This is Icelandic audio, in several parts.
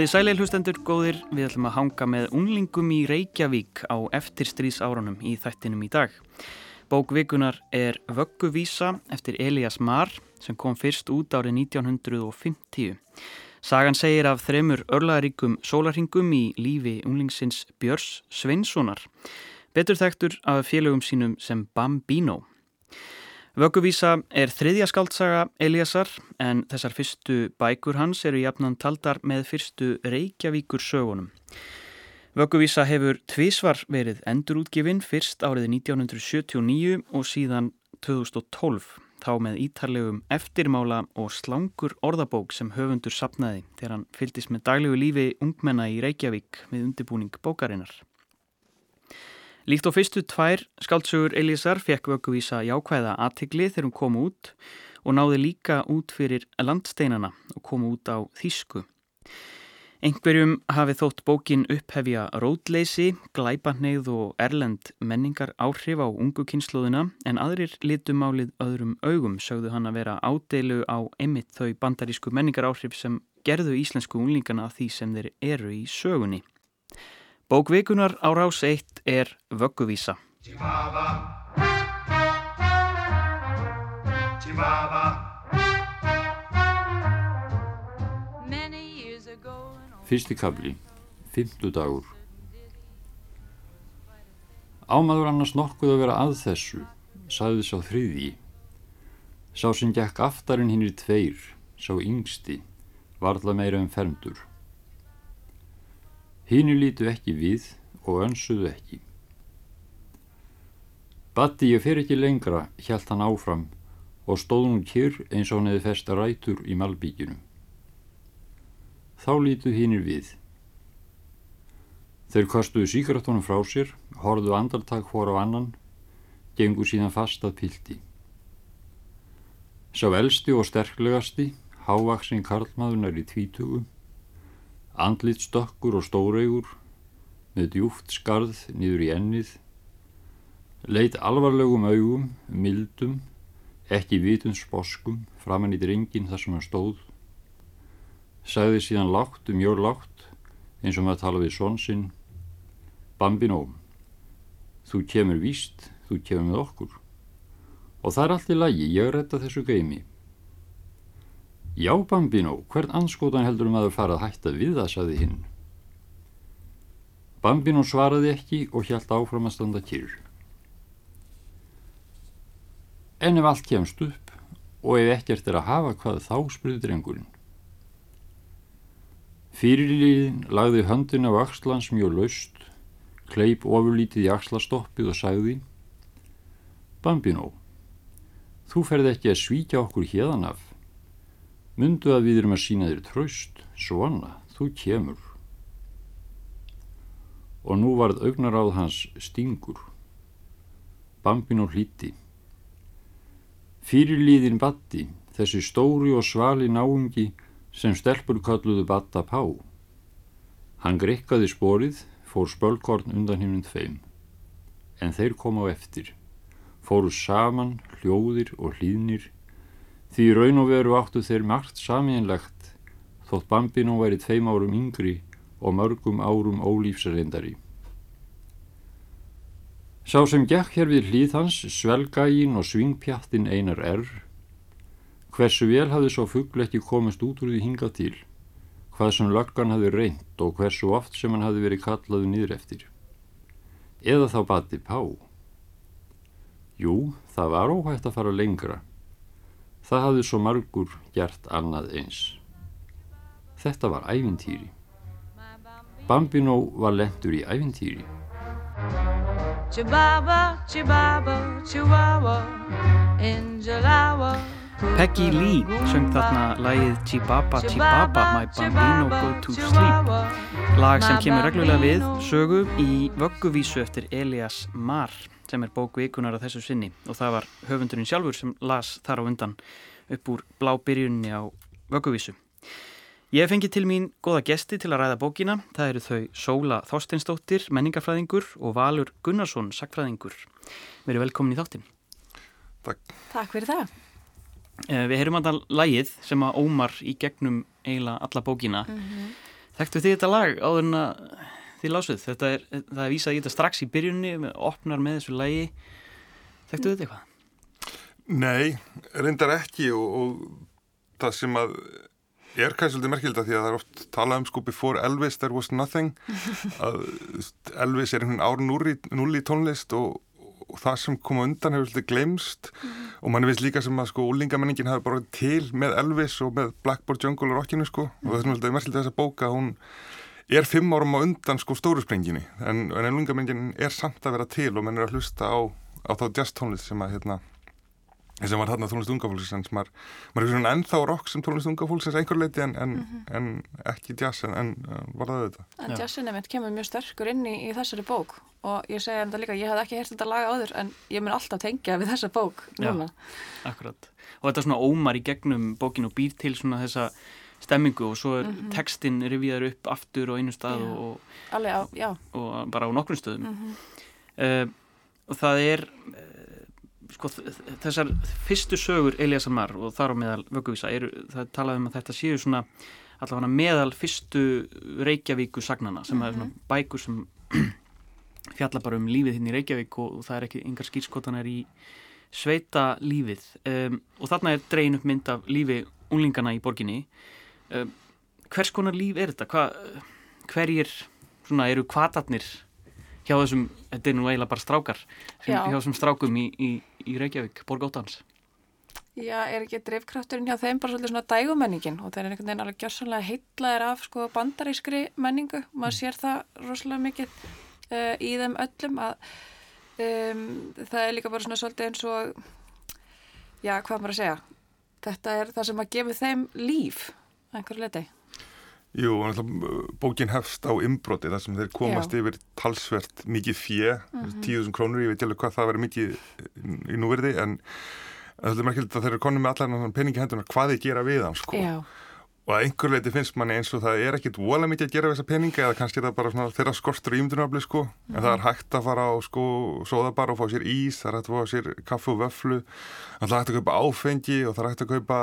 Komið í sæleil hlustendur góðir, við ætlum að hanga með unglingum í Reykjavík á eftirstríðsárunum í þættinum í dag. Bókvikunar er Vögguvísa eftir Elias Marr sem kom fyrst út árið 1950. Sagan segir af þremur örlaðaríkum sólarhingum í lífi unglingsins Björns Sveinssonar, betur þekktur af félögum sínum sem Bambino. Vögguvísa er þriðja skaldsaga Eliasar en þessar fyrstu bækur hans eru jafnan taldar með fyrstu Reykjavíkur sögunum. Vögguvísa hefur tvísvar verið endurútgifin fyrst árið 1979 og síðan 2012 þá með ítarlegum eftirmála og slangur orðabók sem höfundur sapnaði þegar hann fyldist með daglegu lífi ungmenna í Reykjavík með undirbúning bókarinnar. Líkt á fyrstu tvær skáltsugur Elísar fekk vögguvísa jákvæða aðtigli þegar hún kom út og náði líka út fyrir landsteinana og kom út á Þísku. Engverjum hafi þótt bókin upphefja rótleysi, glæpanneið og erlend menningar áhrif á ungu kynnslóðina en aðrir litumálið öðrum augum sögðu hann að vera ádeilu á emitt þau bandarísku menningar áhrif sem gerðu íslensku unglingana því sem þeir eru í sögunni. Bókvikunar á rás 1 er Vögguvísa. Fyrsti kabli, fymtu dagur. Ámaður annars nokkuð að vera að þessu, sagði sá þriði. Sá sem gekk aftarinn hinn í tveir, sá yngsti, varðla meira um fermdur. Hínu lítu ekki við og önsuðu ekki. Batti ég fer ekki lengra, hjælt hann áfram og stóð hún kyrr eins og hann hefði festa rætur í malbíkinu. Þá lítu hínir við. Þeir kastuðu síkratónum frá sér, horðu andartak hóra á annan, gengu síðan fast að pildi. Sá elsti og sterklegasti, hávaksinn karlmaðunar í tvítugum, andlit stökkur og stóreigur með djúft skarð niður í ennið leit alvarlegum augum mildum, ekki vitun sposkum framann í dringin þar sem hann stóð. Sagði síðan lágt um jól lágt eins og maður tala við svonsinn Bambinó þú kemur víst, þú kemur með okkur. Og það er allt í lagi, ég er þetta þessu geimi Já, Bambino, hvern anskotan heldur um að þú farað hætta við það, saði hinn. Bambino svaraði ekki og hjælt áfram að standa kyrr. En ef allt kemst upp og ef ekkert er að hafa hvað þá spruði drengurinn. Fyrirliðin lagði höndin á axlans mjög laust, kleip ofurlítið í axlastoppið og sagði Bambino, þú ferði ekki að svíkja okkur hérðan af. Mundu að við erum að sína þér tröst, svona, þú kemur. Og nú varð augnaráð hans stingur. Bambin og hlíti. Fyrirlíðin batti, þessi stóri og svali náungi sem stelpur kalluðu batta pá. Hann grekkaði sporið, fór spölkorn undan himnum tveim. En þeir kom á eftir. Fóru saman, hljóðir og hlýðnir Því raun og veru áttu þeir margt samiðinlegt þótt Bambino væri tveim árum yngri og mörgum árum ólífsarendari. Sá sem gekk hér við hlýð hans, svelgægin og svingpjattin einar err, hversu vel hafði svo fuggl ekki komist út úr því hinga til, hvað sem löggan hafði reynd og hversu oft sem hann hafði verið kallaðu niður eftir. Eða þá bati pá. Jú, það var óhægt að fara lengra. Það hafði svo margur gert annað eins. Þetta var ævintýri. Bambino var lendur í ævintýri. Peggy Lee söng þarna lagið Chibaba Chibaba My Bambino Go To Sleep lag sem kemur reglulega við sögu í vögguvísu eftir Elias Marr sem er bóku ikunar að þessu sinni og það var höfundurinn sjálfur sem las þar á undan upp úr blá byrjunni á vögguvísu. Ég hef fengið til mín goða gesti til að ræða bókina. Það eru þau Sóla Þorsteinsdóttir, menningafræðingur og Valur Gunnarsson, sakfræðingur. Verið velkomin í þáttin. Takk. Takk fyrir það. Eh, við heyrum alltaf lægið sem að ómar í gegnum eiginlega alla bókina. Mm -hmm. Þekktu þið þetta lag áður en að þið lásuð? Þetta er, það er vísað í þetta strax í byrjunni, með, opnar með þessu lagi. Þekktu þetta eitthvað? Nei, reyndar ekki og, og það sem að er kannski svolítið merkilegt að því að það er oft talað um sko before Elvis there was nothing að Elvis er einhvern ár núl í tónlist og, og það sem kom undan hefur svolítið glemst mm -hmm. og mann er vist líka sem að sko úlingamenningin hafi bara til með Elvis og með Blackboard Jungle og Rockinu sko mm -hmm. og það er svolítið merkilegt að þessa bóka hún er fimm árum á undan sko stórusprenginni en, en úlingamenningin er samt að vera til og mann er að hlusta á, á þá jazz tónlist sem að hérna sem var þarna tónlist ungafólksins maður, maður er svona ennþá rock sem tónlist ungafólksins einhver leiti en, en, mm -hmm. en ekki jazz en, en var það þetta En jazzin mitt kemur mjög sterkur inn í, í þessari bók. Og ég segja enda líka ég hef ekki hert þetta laga áður en ég mun alltaf tengja við þessa bók núna. Já, akkurat. Og þetta er svona ómar í gegnum bókin og býr til svona þessa stemmingu og svo er mm -hmm. textin riviðar upp aftur og einu stað já. og, Alveg, á, já. og bara á nokkrum stöðum mm -hmm. uh, og það er sko, þessar fyrstu sögur Eliasar Marr og þar á meðal vögguvísa það talaðum um að þetta séu svona allavega meðal fyrstu Reykjavíku sagnana sem mm -hmm. er svona mhm. bækur sem fjalla bara um lífið hinn í Reykjavík og, og það er ekki yngar skýrskotanar í sveita lífið um, og þarna er dreyin upp mynd af lífi unglingana í borginni um, hvers konar líf er þetta? Hva, hverjir svona, eru kvatatnir hjá þessum, þetta er nú eiginlega bara strákar sem, hjá þessum strákum í, í, í Reykjavík, Borgóttans Já, er ekki drifkrafturinn hjá þeim bara svolítið svona dægumenningin og þeir eru einhvern veginn alveg gjörsanlega heitlaðir af sko bandarískri menningu. Maður sér það rosalega mikið uh, í þeim öllum að um, það er líka bara svona svolítið eins og já, hvað maður að segja? Þetta er það sem að gefa þeim líf einhverju leti Jú, bókin hefst á imbroti þar sem þeir komast Já. yfir talsvert mikið fjö, mm -hmm. tíðusum krónur, ég veit alveg hvað það verið mikið í núverði en það er merkilegt að þeir eru konið með allar peningi hendunar hvað þeir gera við hann sko. og að einhver leiti finnst manni eins og það er ekkit vola mikið að gera við þessa peninga eða kannski það bara svona, þeirra skortur í umdunafli sko. mm en það er hægt að fara á sko, sóðabar og fá sér ís, það er hægt að fá sér kaffu og vöflu, það er hægt að kaupa áfengi og það er hægt að kaupa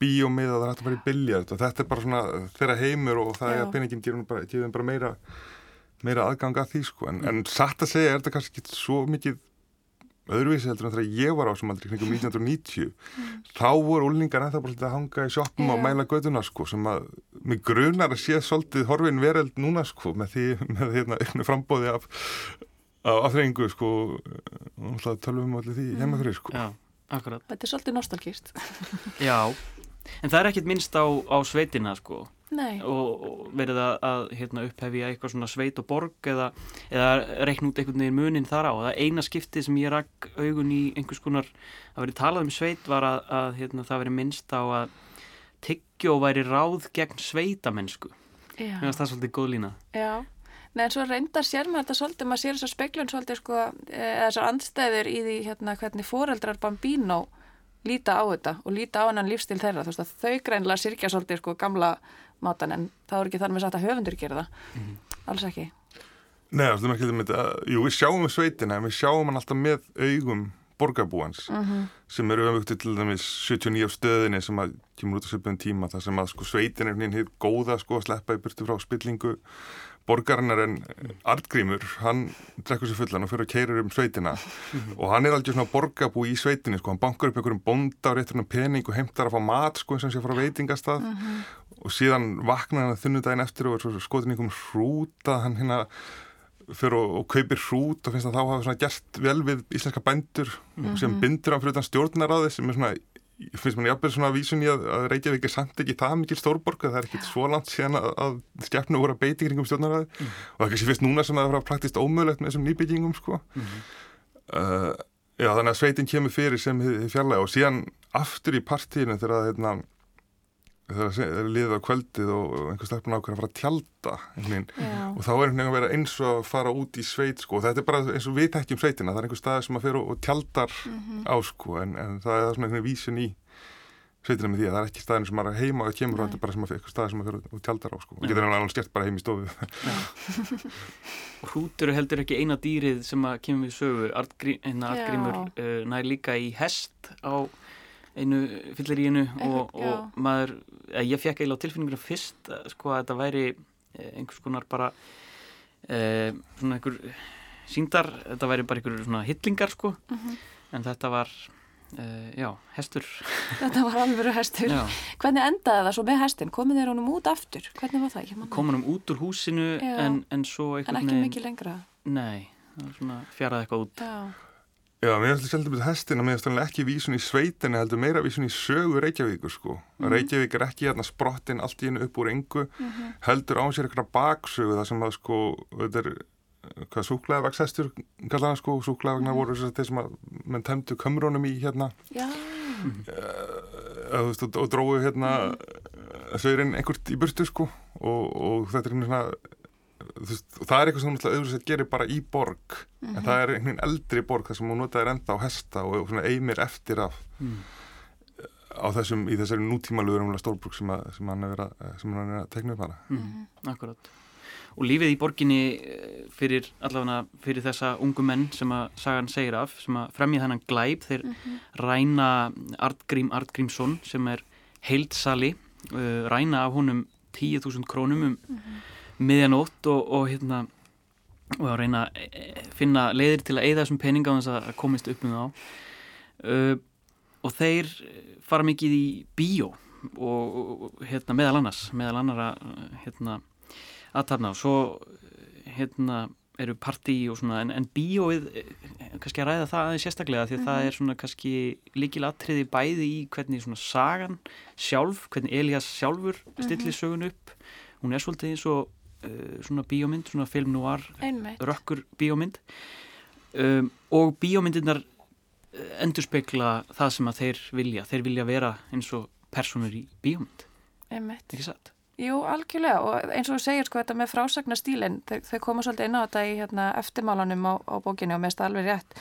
bíómið og það er hægt að fara í biljart og þetta er bara svona þeirra heimur og það Já. er að peningin gefur bara, bara meira, meira aðgang að því sko en, mm. en satt að segja er þetta kannski ekki svo mikið öðruvísi heldur en þegar ég var á sem aldrei kringum 1990 mm. þá voru úlningar ennþá bara að hanga í sjoppum yeah. og mæla göduna sko sem að mig grunar að sé svolítið horfin vereld núna sko með því með hérna ykkur frambóði af afþrengu sko og tölvum allir því hjemme fyrir sko Já, akkurat Þetta er svolítið nostalgíst Já En það er ekkit minnst á, á sveitina sko. Nei. og, og verið að, að hérna, upphefja eitthvað svona sveit og borg eða, eða reikn út einhvern veginn munin þar á. Og það eina skiptið sem ég rakk augun í einhvers konar að verið talað um sveit var að, að hérna, það verið minnst á að tyggjó væri ráð gegn sveitamennsku. Það er svolítið góð lína. Já, Nei, en svo reyndar sér maður þetta svolítið, maður sér þess að speklun svolítið sko, eða þessar andstæður í því hérna hvernig foreldrar bambínó líta á þetta og líta á hennan lífstil þeirra þú veist að þau greinlega sirkja svolítið sko gamla mátan en þá er ekki þar með satt að höfundur gera það, mm -hmm. alls ekki Nei, það er ekki þetta Jú, við sjáum sveitina, en við sjáum hann alltaf með augum borgarbúans mm -hmm. sem eru umvöktið til dæmis 79 stöðinni sem að kemur út á söpum tíma þar sem að sko sveitin er hérna hitt góða sko að sleppa í byrtu frá spillingu borgarinnar en Artgrímur, hann drekkur sér fullan og fyrir að keira um sveitina. Og hann er aldrei svona borgarbú í sveitinu sko, hann bankar upp einhverjum bonda og réttur hann pening og heimtar að fá mat sko eins og sé að fara veitingastað. Mm -hmm. og síðan vaknar hann þunnudaginn eftir og er skotin einhverjum hrúta. Hann hérna fyrir og, og kaupir hrút og finnst að þá hafa svona gert vel við íslenska bændur mm -hmm. sem bindur hann fyrir utan stjórnar á þess sem er svona finnst mér jafnveg svona vísun í að, að Reykjavík er samt ekki það mikil stórborg það er ekkit svo langt síðan að, að stjafnu voru að beiti kringum stjórnaræði mm. og það er kannski fyrst núna sem það er að vera praktist ómöðlegt með þessum nýbyggingum sko. mm -hmm. uh, já þannig að sveitin kemur fyrir sem fjarlæg og síðan aftur í partíinu þegar það hérna, það er liðið á kvöldið og einhver stelpun ákveður að fara að tjálta og þá er einhvern veginn að vera eins og að fara út í sveit sko. og þetta er bara eins og við tekjum sveitina það er einhver stað sem að fyrir og tjaldar mm -hmm. á sko en, en það er svona einhvern vísin í sveitina með því að það er ekki staðin sem að heima og kemur og þetta er bara sem að einhver stað sem að fyrir og tjaldar á sko. Og getur alveg skert bara heim í stofu. Hrútur heldur ekki eina dýrið sem að kemur við sögu. Artgrímur einu fyllir í einu og, og maður, eh, ég fekk eiginlega á tilfinningur fyrst eh, sko að þetta væri eh, einhvers konar bara eh, svona einhver síndar, þetta væri bara einhver svona hillingar sko Mhm. en þetta var eh, já, hestur Þetta var alveg hestur. já, Hvernig endaði það svo með hestin? Komið þeir honum út aftur? Hvernig var það? Það komunum út úr húsinu en, en svo. En ekki mikið lengra. nei, það var svona fjaraði eitthvað út Já. Já, mér finnst þetta með hestin að mér finnst ekki vísun í sveitinni heldur meira vísun í sögu Reykjavíkur sko. Reykjavík er ekki hérna sprottin allt í hennu upp úr engu heldur á sér eitthvað baksögu það sem að sko þetta er hvað súklaðavaxhestur kallar hann sko súklaðavagnar voru þess að þeir sem að menn temdu kömrónum í hérna Já. uh, og, og dróðu hérna mm. sveirinn einhvert í burtu sko og, og þetta er einhvern svona veist, og það er eitthvað sem auðvitað gerir bara í borg en það er einhvern eldri borg þar sem hún notaði enda á hesta og, og svona eimir eftir af mm. á þessum, í þessari nútímalugur umlega stórbruk sem, að, sem hann er að, sem hann er að tekna upp hana Mm, akkurat. Og lífið í borginni eh, fyrir allavega fyrir þessa ungu menn sem að sagan segir af, sem að fremja þennan glæp, þeir ræna Artgrím Artgrímsson sem er heildsali, uh, ræna af honum 10.000 krónum um miðjanótt og, og hérna og að reyna að eh, finna leiðir til að eigða þessum peninga á þess að komist upp um þá. Uh, og þeir fara mikið í bíó og, og hérna meðal annars meðal annara hérna aðtafna og svo hérna eru partí og svona en, en bíóið eh, kannski að ræða það aðeins sérstaklega því að það er svona kannski líkilatriði bæði í hvernig svona sagan sjálf, hvernig Elias sjálfur stillir sögun upp. Hún er svolítið eins og svona bíómynd, svona film noir rökkur bíómynd. Um, og bíómyndirnar endurspegla það sem að þeir vilja. Þeir vilja vera eins og personur í bíómynd, Einmitt. ekki satt? Jú, algjörlega. Og eins og þú segir sko þetta með frásagnastílinn, þau, koma svolítið inn á þetta í hérna, eftirmálanum á, á bókinu og það alveg rétt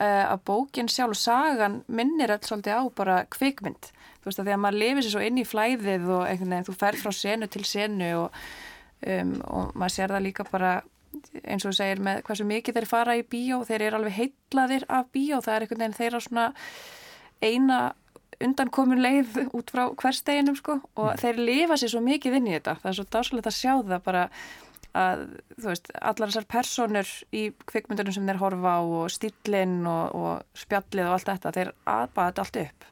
uh, að bókin sjálf sagan minnir alls svolítið á bara kvikmynd. Þú veist að því að maður lifir sér svo inn í flæðið og einhvern veginn þú fer frá senu til senu og, um, og maður sér það líka bara eins og segir með hversu mikið þeir fara í bíó þeir eru alveg heitlaðir af bíó. Það er einhvern veginn þeirra svona eina undankomin leið út frá hversteginum sko. Og þeir lifa sér svo mikið inn í þetta. Það er svo dásalegt að sjá það bara að þú veist, allar þessar personur í kvikmyndunum sem þeir horfa á og stílinn og, og spjallið og allt þetta, þeir aðbaða þetta allt upp.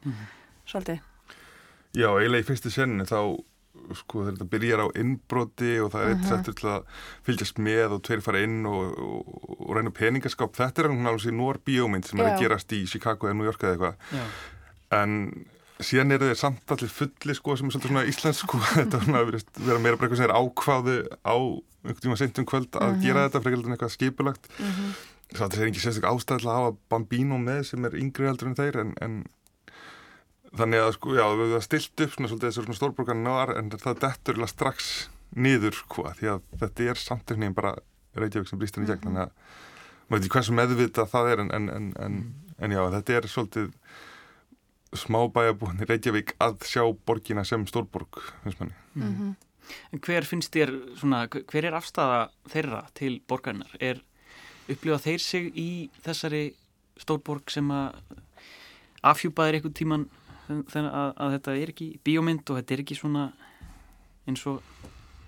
Svolítið. Já, eiginlega í fyrstu senni þá sko þegar þetta byrjar á innbroti og það er eitt settur til að fylgjast með og tveir fara inn og, og, og reyna peningaskap, þetta er hún alveg sér nór bíómynd sem er að Já. gerast í Chicago eða New York eða eitthvað. Já, en síðan eru þeir samt allir fulli sko sem er svolítið svona íslensk sko. Þetta er svona að vera, meira bara eitthvað sem er ákváðu á einhvern tíma seint um kvöld að gera þetta frekar en eitthvað skipulagt. Mm -hmm. svo þetta er ekki sérstaklega ástæðilega að hafa Bambino með sem er yngri heldur en þeir en, en þannig að sko já við höfum stilt upp svona svolítið þessar svona stórborgarna náðar en það dettur strax niður sko því að þetta er samt einhvern veginn bara Reykjavík sem brýst henni gegn þannig að maður veit ekki hversu meðvitað það er en, en, en, en, já þetta er svolítið smábæjabúin Reykjavík að sjá borgina sem stórborg finnst manni. en hver finnst þér svona, hver er afstafa þeirra til borgarinnar? Er upplifa þeir sig í þessari stórborg sem að afhjúpaðir einhvern tíman að, að þetta er ekki bíómynd og þetta er ekki svona eins og,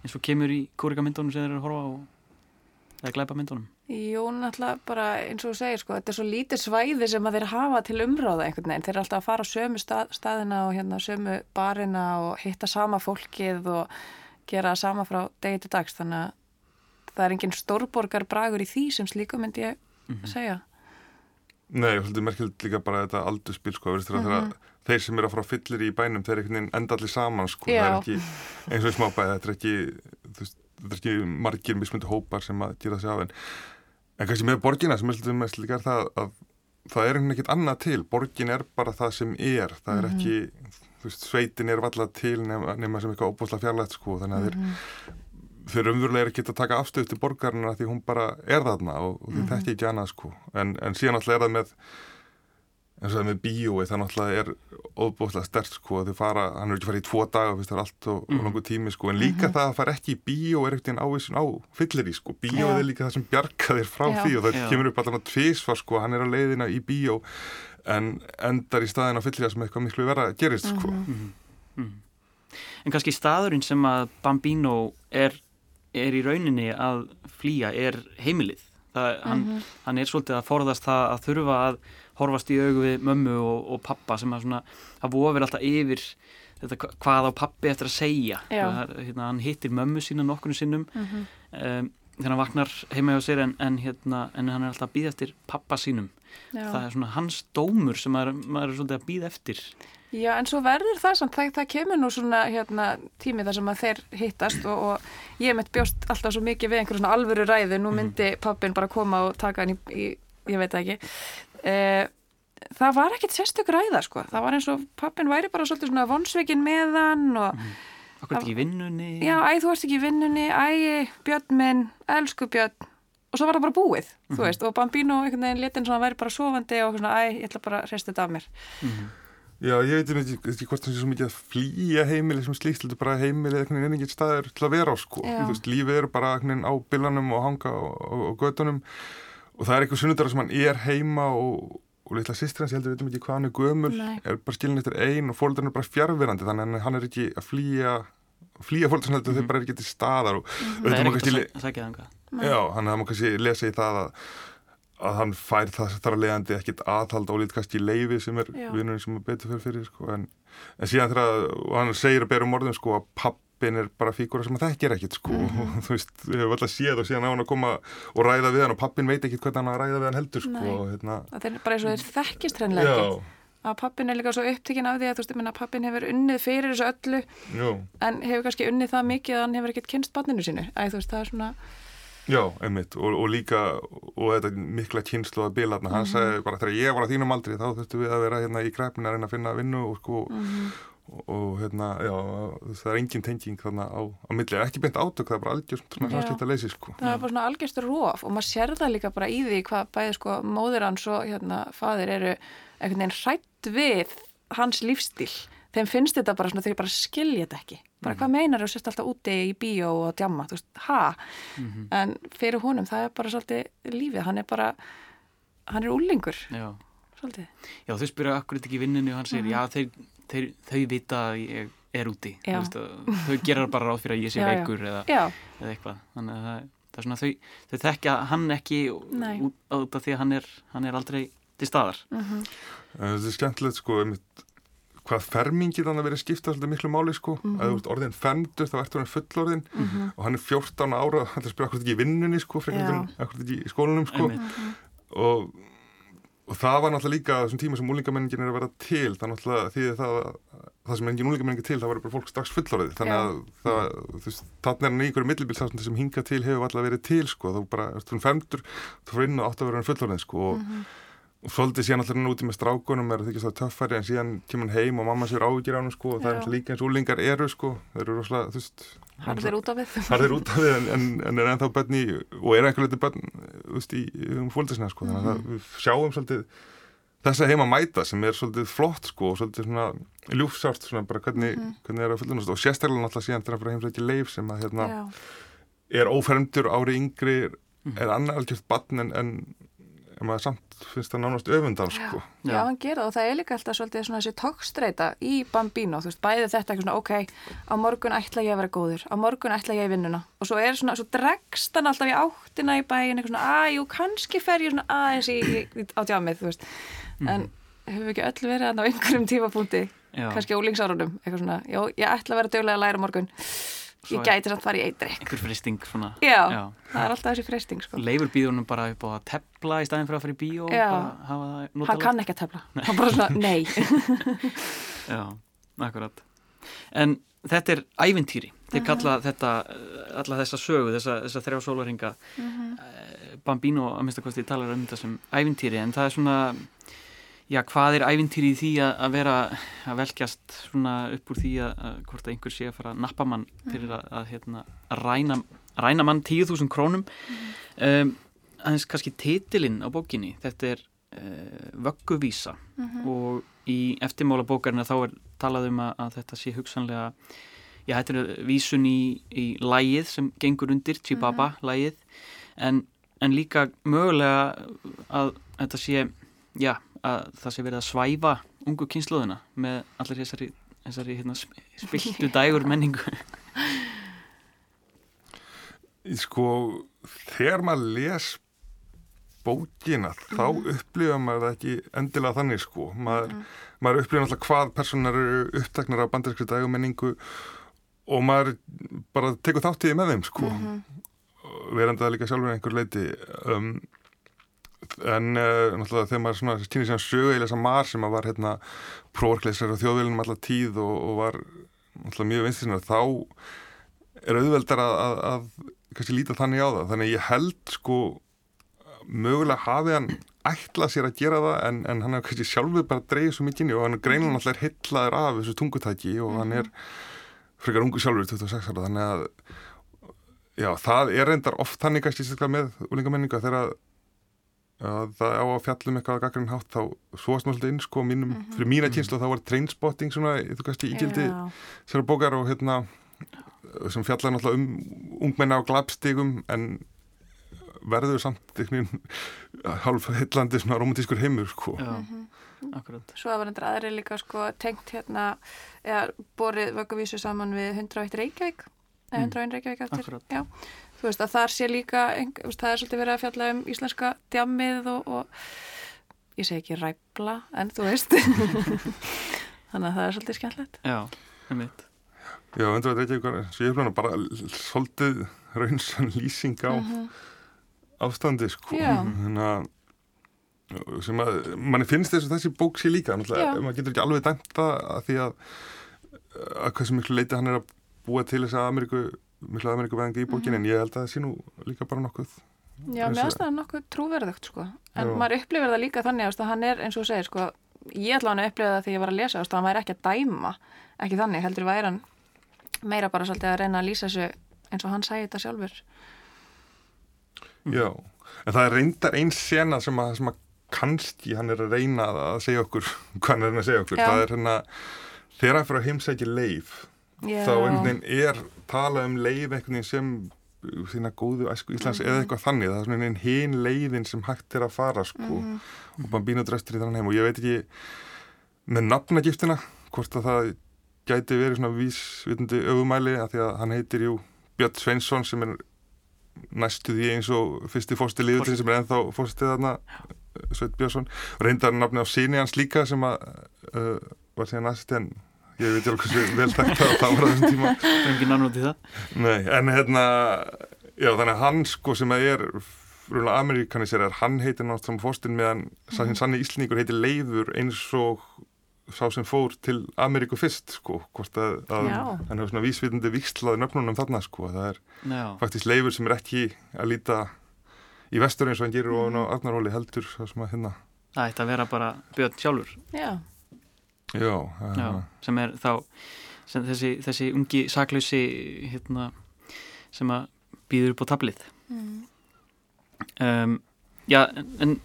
eins og kemur í kórikamyndunum sem þeir eru að horfa á eða glæpa myndunum Jú, náttúrulega bara eins og þú segir sko, þetta er svo lítið svæði sem að þeir hafa til umráða einhvern veginn, þeir eru alltaf að fara á sömu stað, staðina og hérna sömu barina og hitta sama fólkið og gera það sama frá degi til dags, þannig að það er engin stórborgar bragur í því sem slíku myndi ég segja. Nei, ég hluti merkjöld líka bara þetta aldurspil sko, veist, mm -hmm. Þeir sem eru að fara fyllir í bænum, þeir er einhvern veginn enda allir saman sko, það er ekki eins og í smábæði, þetta er ekki veist, þetta er ekki margir mismundi hópar sem að gera þessi af en en kannski með borgina sem svolítið mest líka er það að það er einhvern veginn annað til. Borgin er bara það sem er. Það er ekki, þú veist, sveitin er valla til nema, nema sem eitthvað óbúslega fjarlægt sko, þannig að þeir þeir umverulega er ekki að taka afstöð til borgarina því hún bara er þarna og, og þeir þekki ekki annað sko. En, en síðan alltaf er það með eins og það með bíói það náttúrulega er óbúslega stert sko þau fara, hann er ekki farið í tvo daga það er allt og, og langur tími sko en líka það að fara ekki í bíó er ekkert einn ávísun á fyllir í sko, bíóið Já. er líka það sem bjarga þér frá Já. því og það Já. kemur upp allan á tvísvar sko hann er á leiðina í bíó en endar í staðin á fylliga sem eitthvað miklu vera gerist sko. Mm -hmm. En kannski staðurinn sem að Bambino er, er í rauninni að flýja er heimilið. Það, hann, mm -hmm. hann er svolítið að forðast það að þurfa að horfast í augu við mömmu og, og pappa sem að svona, að vofir alltaf yfir þetta hvað á pappi eftir að segja. Það, hérna, hann hittir mömmu sína nokkurnu sinnum mm -hmm. um, þegar hann vaknar heima hjá sér en, en, hérna, en hann er alltaf að býða eftir pappa sínum. Já. Það er svona hans dómur sem maður, maður er svolítið að býða eftir. Já, en svo verður það samt, það, það kemur nú svona hérna, tími þar sem að þeir hittast og, og ég mitt bjóst alltaf svo mikið við einhverjum svona alvöru ræði, nú mhm. myndi pappin bara koma og taka hann í, í ég veit ekki. Uh, það var ekkert sérstök ræða sko, það var eins og pappin væri bara svolítið svona vonsveikin með hann og mm. Akkur ekki í vinnunni Já, æ, þú varst ekki í vinnunni, æ, björn minn elsku björn og svo var það bara búið, mm -hmm. þú mhm. veist, og Bambino einhvern veginn letinn svona væri bara sofandi og svona, æ, ég ætla bara að resta þetta af mér mm -hmm. Já, ég veit ekki, ekki hvort það sé svo mikið að flýja heimili sem slíkt, þetta er bara heimili eða einhvern veginn staðir til að vera á sko þú veist, lífið er bara einhvern veginn á billanum og hanga og gödunum og það er eitthvað sunnudara sem hann er heima og og litla sýstir hans, ég heldur við veitum ekki hvað hann er gömul Nei. er bara skilin eftir einn og fólkdarinn er bara fjárverandi þannig að hann er ekki að flýja flýja fólkdarinn heldur mm. þau bara er ekki til staðar og mm. það er ekkert að sagja það já, hann er kannski lesa í það að, að hann fær það þar að leiðandi ekkit aðhald og lítið kannski leiði sem er vinnunni sem er betur fyrir fyrir sko. en, en síðan þegar hann segir að berum orðin sko, að papp pappin er bara fígúra sem það þekkir ekkit sko. Mm -hmm. þú veist, við hefum alltaf séð og síðan á hann að koma og ræða við hann og pappin veit ekkit hvernig hann að ræða við hann heldur sko og, hérna... það er bara eins og þeir þekkist hreinlega ekkit að pappin er líka svo upptikinn af því að þú veist, ég minna pappin hefur unnið fyrir þessu öllu Já. en hefur kannski unnið það mikið að hann hefur ekkit kynst banninu sínu, æ þú veist, það er svona Já, einmitt, og, og líka og þetta mikla kynslu að bila hann mm -hmm. sagði bara þegar ég var að þínum aldri þá þurftu við að vera hérna í krepin að reyna að finna vinnu og sko mm -hmm og hérna, já, það er engin tenging þarna á, á milli, ekki beint átök það er bara algjörst svona samskipt að leysi sko. Það er bara svona algjörstur róf og maður sér það líka bara í því hvað bæði sko móður hans og hérna fadir eru einhvern veginn hrætt við hans lífstíl þeim finnst þetta bara svona, þeir bara skilja þetta ekki. Bara mm. hvað meinar þú? Sérst alltaf úti í bíó og djamma, þú veist, ha? Mm -hmm. en fyrir honum það er bara svolítið lífið, hann er bara hann er úlingur já. Já, þau spyrja akkurat ekki vinninu og hann segir, mm -hmm. já, þeir þeir, þau vita að ég er úti veist, þau gerar bara ráð fyrir að ég sé veikur eða, eða eitthvað þannig að það, það er svona þau, þau þekkja hann ekki út þetta því að hann er, hann er aldrei til staðar uh mhm. -huh. Þetta er skemmtilegt sko hvað fermingi þannig að vera skipta svolítið miklu máli sko, uh -huh. að þú ert orðin femdur þá ertu hann fullorðin uh mhm. -huh. og hann er 14 ára, hann er að spila akkurat ekki í vinnunni sko, akkurat ekki í skólanum sko og og það var náttúrulega líka þessum tíma sem úlingamenningin er að vera til það náttúrulega því það það sem engin úlingamenningin til það var bara fólk strax fullorðið. Þannig að það, þú veist, þannig er hann í einhverju millibilsafsandi sem hinga til hefur alltaf verið til sko, þú bara, þú femtur þú fyrir inn og átt að vera fullorðið sko. Og mm -hmm og svolítið síðan alltaf núti með strákunum er það ekki svo töffari en síðan kemur hann heim og mamma sér ágjur á hann sko og það er líka eins og úlingar eru sko þeir eru rosalega, þú veist Har þeir út af við. Har þeir út af við en, en, en er ennþá bönni og er einhver litið bönn þú veist í um fólkdæsina sko þannig að við sjáum svolítið þess að heima mæta sem er svolítið flott sko og svolítið svona ljúfsárt svona bara hvernig, mm. hvernig er að fullunast og sérstaklega náttúrulega síðan þegar það heimsækja leif sem að hérna er ófermdur ári yngri er annað algjört bann en, en en maður samt finnst það nánast öfundan sko. Já, já hann gera það. Og það er líka alltaf svolítið svona þessi tókstreita í Bambino þú veist, bæði þetta eitthvað svona, ok á morgun ætla ég að vera góður, á morgun ætla ég að vinnuna. Og svo er svona, svo dregst hann alltaf í áttina í bæin, eitthvað svona að, jú, kannski fer ég svona aðeins í, í, á djamið, þú veist. Mm. en hefur ekki öll verið að ná einhverjum tífapunkti kannski ólingsárunum, eitthvað svona, já, ég ætla að vera dögulega að læra morgun ég gæti samt farið í eitri einhver fristing svona. Já, já, það er alltaf þessi fristing sko. leifur býðunum bara upp á að tepla í staðin fyrir að fara í bíó hann kann ekki að tepla hann bara svona, nei. Já, akkurat. En þetta er ævintýri. Þeir mhm. kalla þetta, alla þessa sögu þessa, þessa þrjá sólvaringa uh mhm. eh. Bambino að minnst að kosti talar um þetta sem ævintýri en það er svona já, hvað er ævintýri í því að, að vera að velkjast svona upp úr því að, að hvort að einhver sé að fara að nappa mann fyrir að, að hérna, ræna, ræna mann 10.000 krónum um, aðeins kannski titilinn á bókinni þetta er uh, vögguvísa uh mhm. -huh. og í eftirmála bókarina þá er talað um að þetta sé hugsanlega já, þetta er vísun í, í lægið sem gengur undir, Chibaba uh mhm. -huh. lægið en, en líka mögulega að þetta sé já, að það sé verið að svæfa ungu kynsluðina með allir þessari, þessari hérna, spiltu dægur menningu. Sko, þegar maður les bókina þá upplifa maður það ekki endilega þannig sko. Maður, maður upplifa náttúrulega hvað personar eru upptaknar af bandarinskri dægumenningu og maður bara tekur þáttíði með þeim sko. Verandi það líka sjálfur einhver leiti um, en uh, náttúrulega þegar maður svona týnir sem sögu eða þess að mar sem að var hérna próorkleisar á þjóðvélunum allar tíð og, og var náttúrulega mjög vinstisnar þá er auðveldar að, að, að kannski líta þannig á það. Þannig ég held sko mögulega hafi hann ætlað sér að gera það en, en hann hefur kannski sjálfur bara dreigð svo mikið og hann er greinlega náttúrulega hillaður af þessu tungutæki og hann er frekar ungu sjálfur 26 ára. Þannig að já, það er reyndar oft þannig kannski sérstaklega með úlingamenninga þegar að, að það á að fjallum eitthvað að gaggrinn hátt þá svoast maður svolítið inn sko mínum, fyrir mína kynslu þá var trainspotting svona, þú kannski ígildi Já. sér bókar og hérna sem fjallar náttúrulega um ungmenna á glabstigum en verður samt einhvern veginn hálf heillandi svona romantískur heimur sko. Já, akkurat Svo það var endur aðri líka sko tengt hérna, eða borið vögguvísu saman við 101 Reykjavík eða 101 Reykjavík eftir. Akkurat. Já, þú veist að þar sé líka, þú það er svolítið verið að fjalla um íslenska djammið og, og ég segi ekki ræfla, en þú veist. Þannig að það er svolítið skemmtilegt. Já, um mitt Já, undir að reykja ykkur svo ég er bara svolítið raunsann lýsing á ástandi sko. Þannig að sem að manni finnst þess að þessi bók sé líka maður getur ekki alveg dæmt það að því að að hversu miklu leiti hann er að búa til þess að Ameríku miklu Ameríku veðingi í bókinni en ég held að það sé nú líka bara nokkuð Já, mér finnst það nokkuð trúverðugt sko. En Já. maður upplifir það líka þannig að hann er, eins og segir, sko, ég ætla hann að upplifa það þegar ég var að lesa, að hann væri ekki að dæma, ekki þannig, heldur væri hann meira bara svolítið að reyna að lýsa þessu eins og hann sæði þetta sjálfur. Já, en það er reyndar einn sena sem að, sem að kannski hann er að reyna að segja okkur hvað hann er að segja okkur Já. það er hérna, þegar hann fyrir að heimsækja leif Já. þá einhvern veginn er talað um leif einhvern veginn sem uh, þína góðu æsku Íslands Mhm. eða eitthvað þannig, það er svona einhvern hinn leiðin sem hægt er að fara sko. Mhm. og bara býna drestur í þannig heim. Og ég veit ekki með nafnagiftina hvort að það gæti verið svona vísvitandi öfumæli að því að hann heitir jú Björn Sveinsson sem er næstu því eins og fyrsti fórsti liðutin sem er ennþá fórstið þarna Sveit Björnsson. Og reyndar nafni á síni hans líka sem að uh, var síðan næst en ég veit alveg hversu vel þekkt að það var á þessum tíma. Er ekki náttúrulega til það. Nei, en hérna já þannig að hann sko sem að er rúlega amerikanisir hann heitir náttúrulega saman fórstin meðan sá hinn sannig íslningur heitir Leifur eins og sá sem fór til Ameríku fyrst sko hvort að, að hann hefur svona vísvitandi vikslaði nöfnunum þarna sko það er Já, faktisk Leifur sem er ekki að líta í vestur eins og hann gerir og hann á Arnaróli heldur það sem að hérna það ætti að vera bara Björn sjálfur. Já, já, Já, sem er þá sem þessi, þessi ungi saklausi hérna, sem að býður upp á tablið um, Já, en, en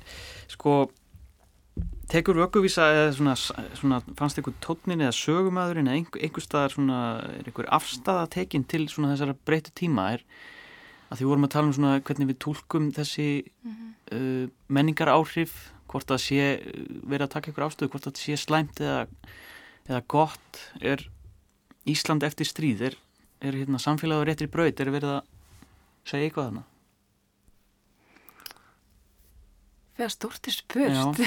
sko tekur vögguvísa eða svona, svona fannst einhver tónnin eða sögumæðurinn eða einhver, einhver staðar svona er einhver afstafa tekin til svona þessara breytu tíma? Er að því vorum að tala um svona hvernig við tólkum þessi uh, menningar áhrif hvort það sé verið að taka einhver ástöðu hvort það sé slæmt eða, eða gott er Ísland eftir stríð er, er hérna, samfélag á réttri braut er verið að segja eitthvað þarna? Þegar stórt er spurt.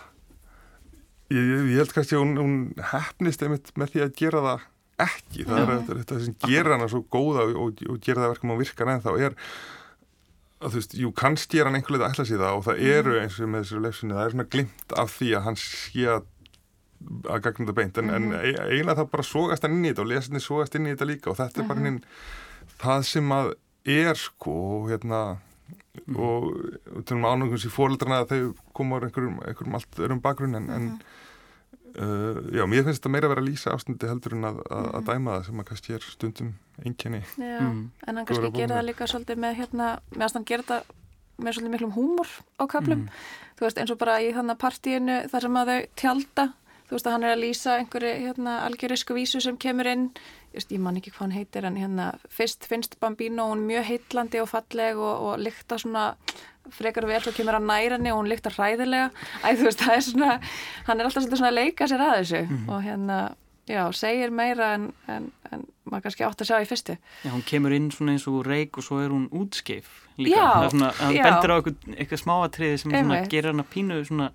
ég, ég, ég held kannski að hún, hún hefnist einmitt með því að gera það ekki. Það er þetta, sem gerir hana svo góða og, og, og gera það verkum að virka en þá er þú veist, jú, kannski er hann einhver leið að ætla það og það eru eins og með þessu lefsinni, það er svona glimt af því að hann sé að að gagna þetta beint, en, en e- eiginlega það bara sógast hann inn í þetta og lesinni sógast inn í þetta líka og þetta er bara hinn það sem að er sko hérna og til og með ánægum sér fóreldrana að þau koma á einhverjum, einhverjum allt örum bakgrunn en, en uh, já, mér finnst þetta meira að vera að lýsa ástundi heldur en að, að, að dæma það sem að kannski er stundum einkenni. Já, Mm. en hann kannski gera það líka svolítið með hérna, meðan hann gera þetta með svolítið miklum húmor á köflum. Þú veist eins og bara í þannig partíinu þar sem að þau tjálta þú veist að hann er að lýsa einhverju hérna, algjörisku vísu sem kemur inn. Just, ég man ekki hvað hann heitir en hérna fyrst finnst Bambino hún mjög heitlandi og falleg og, og lykta svona frekar vel. Svo kemur hann næra henni og hún lykta hræðilega. Æ þú veist það er svona hann er alltaf svona að leika sér að þessu. Mm. -hmm. og hérna já segir meira en, en, en maður kannski átt að sjá í fyrstu Já hún kemur inn svona eins og reik og svo er hún útskeif líka já, það er svona hann já. bendur á eitthvað, eitthvað smáatriði sem gerir hann að pínu svona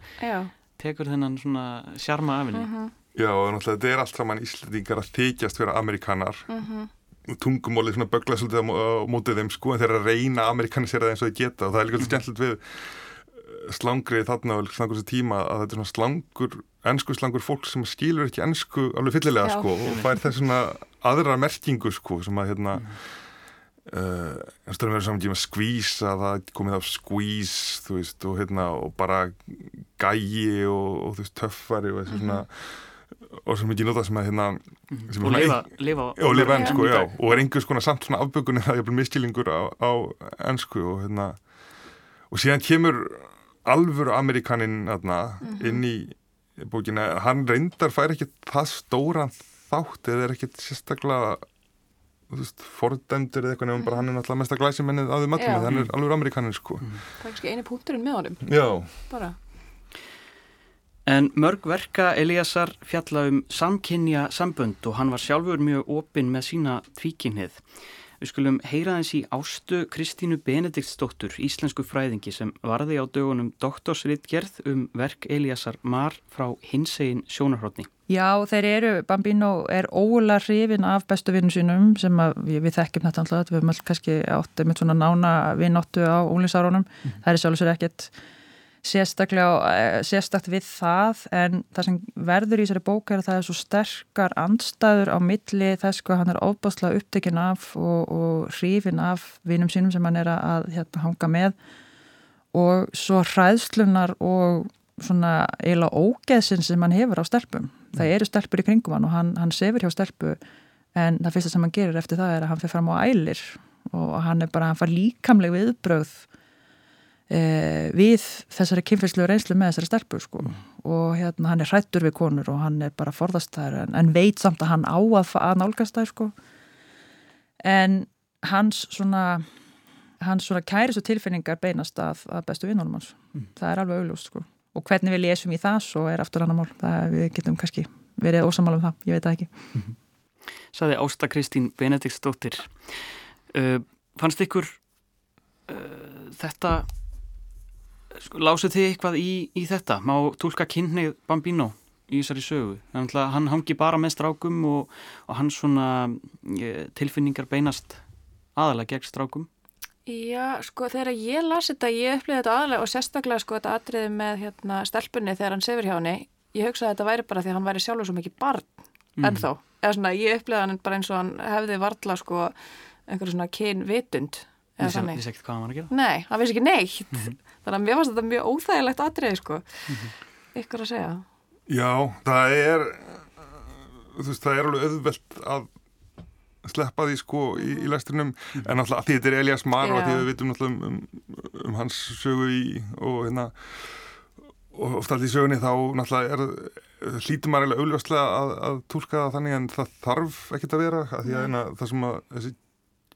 tekur þennan svona sjarma af henni. Mm -hmm. Já, og náttúrulega þetta er allt saman íslendingar að þykjast vera amerikanar mm -hmm. tungumólið svona bögla svolítið á mótið þeim sko en þeir eru að reyna amerikanisera það eins og þeir geta og það er líka alltaf skemmtilegt við slangrið þarna og slangur þessi tíma að þetta er svona slangur, ennsku slangur fólk sem skilur ekki ennsku alveg fyllilega Já. sko og fær þess svona aðra merkingu sko sem að hérna mm. Uh, en stöðum við saman tíma skvís að það komið af skvís þú veist og hérna og bara gægi og, og þú veist töffari og þessu svona mm -hmm. og sem ekki nota sem að hérna mm -hmm. og lifa, lifa og lifa ennsku já og er einhvers konar samt svona afbökunni það er bara miskilningur á, á ennsku og hérna og síðan kemur alvöru amerikaninn hérna mm -hmm. inn í bókina. Hann reyndar fær ekki það stóran þátt eða er ekki sérstaklega fordæmdur eða eitthvað nefnum bara hann er náttúrulega mest að glæsi mennið á því matum þannig er alveg amerikaninn sko. Mm. Það er kannski eini punkturinn með honum. Já. Bara. En mörg verka Eliasar fjalla um samkynja sambönd og hann var sjálfur mjög opinn með sína tvíkinnið Við skulum heyra þess í ástu Kristínu Benediktsdóttur, íslensku fræðingi sem varði á dögunum doktorsritgerð um verk Eliasar Mar frá hinsegin sjónarhrótni. Já, þeir eru, Bambino er óla hrifin af bestu vinnum sínum sem við, við þekkjum þetta alltaf, við höfum alltaf kannski áttið með svona nána vinnóttu á ólinsárunum, mm. það er sjálfsögur ekkert sérstakt við það en það sem verður í þessari bók er að það er svo sterkar andstæður á milli þess að hann er óbáslega upptekinn af og, og hrifin af vinum sínum sem hann er að hérna, hanga með og svo hræðslunar og svona eiginlega ógeðsinn sem hann hefur á stelpum. Það eru stelpur í kringum hann og hann, hann sefur hjá stelpu en það fyrsta sem hann gerir eftir það er að hann fyrir fram á ælir og hann er bara, hann far líkamleg viðbröð eh, við þessari kynfélslu reynslu með þessari stelpur sko. mm. og hérna hann er hrættur við konur og hann er bara forðast þær en, en veit samt að hann á að, að nálgast þær sko. en hans svona hans svona kæris og tilfinningar beinast að, að bestu vinnunum hans mm. það er alveg auglúst sko. og hvernig við lesum í það svo er aftur annar mál það við getum kannski verið ósamal um það, ég veit það ekki mm -hmm. Saði Ásta Kristín Benediktsdóttir uh, fannst ykkur uh, þetta Sko, Lásuð þið eitthvað í, í þetta? Má tólka kynnið Bambino í þessari sögu? Þannig að hann hangi bara með strákum og, og hans svona e, tilfinningar beinast aðalega gegn strákum? Já, sko þegar ég las þetta, ég upplýði þetta aðalega og sérstaklega sko þetta atriði með hérna, stelpunni þegar hann sefur hjá henni. Ég hugsaði að þetta væri bara því að hann væri sjálfur svo mikið barn mm. ennþá. Eða svona ég upplýði hann bara eins og hann hefði varla sko einhverju svona kynvitund. Það vissi ekkert hvað hann var að gera? Nei, hann vissi ekki neitt. Mm -hmm þannig að mér fannst þetta mjög óþægilegt aðrið sko, mm -hmm. ykkur að segja Já, það er þú veist, það er alveg auðvelt að sleppa því sko í, í læsturinnum mm -hmm. en alltaf því þetta er Elias Mar og því við vitum alltaf um, um, um hans sögu í og hérna og ofta allir í sögunni þá náttúrulega er hlítum maður eiginlega auðvitað að, að tólka það þannig en það þarf ekkert að vera að því að eina, það sem að þessi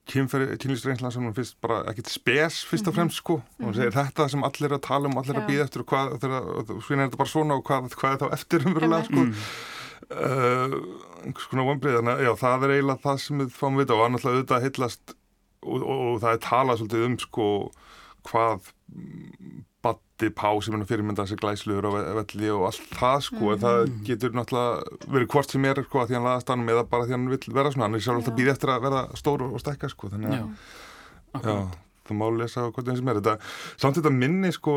kynlýsreynsla sem hún finnst bara ekkit spes fyrst og mhm. fremst sko. Og hún segir þetta sem allir er að tala um og allir er að býða eftir og hvað, og svo er þetta bara svona og hvað, hvað er þá eftir umverulega sko. Mm. uh, einhvers konar að já það er eiginlega það sem við fáum við og annars auðvitað heitlast og, og, og það er talað svolítið um sko hvað Batti Pá sem er fyrirmynda þessi glæsluður og velli og allt það sko mm. en það mm. getur náttúrulega verið hvort sem er sko að því hann laðast hann eða bara því hann vil vera svona hann er sjálf alltaf býð eftir að vera stór og stekka sko þannig að já, það má lesa hvort einn sem er þetta samt þetta minni sko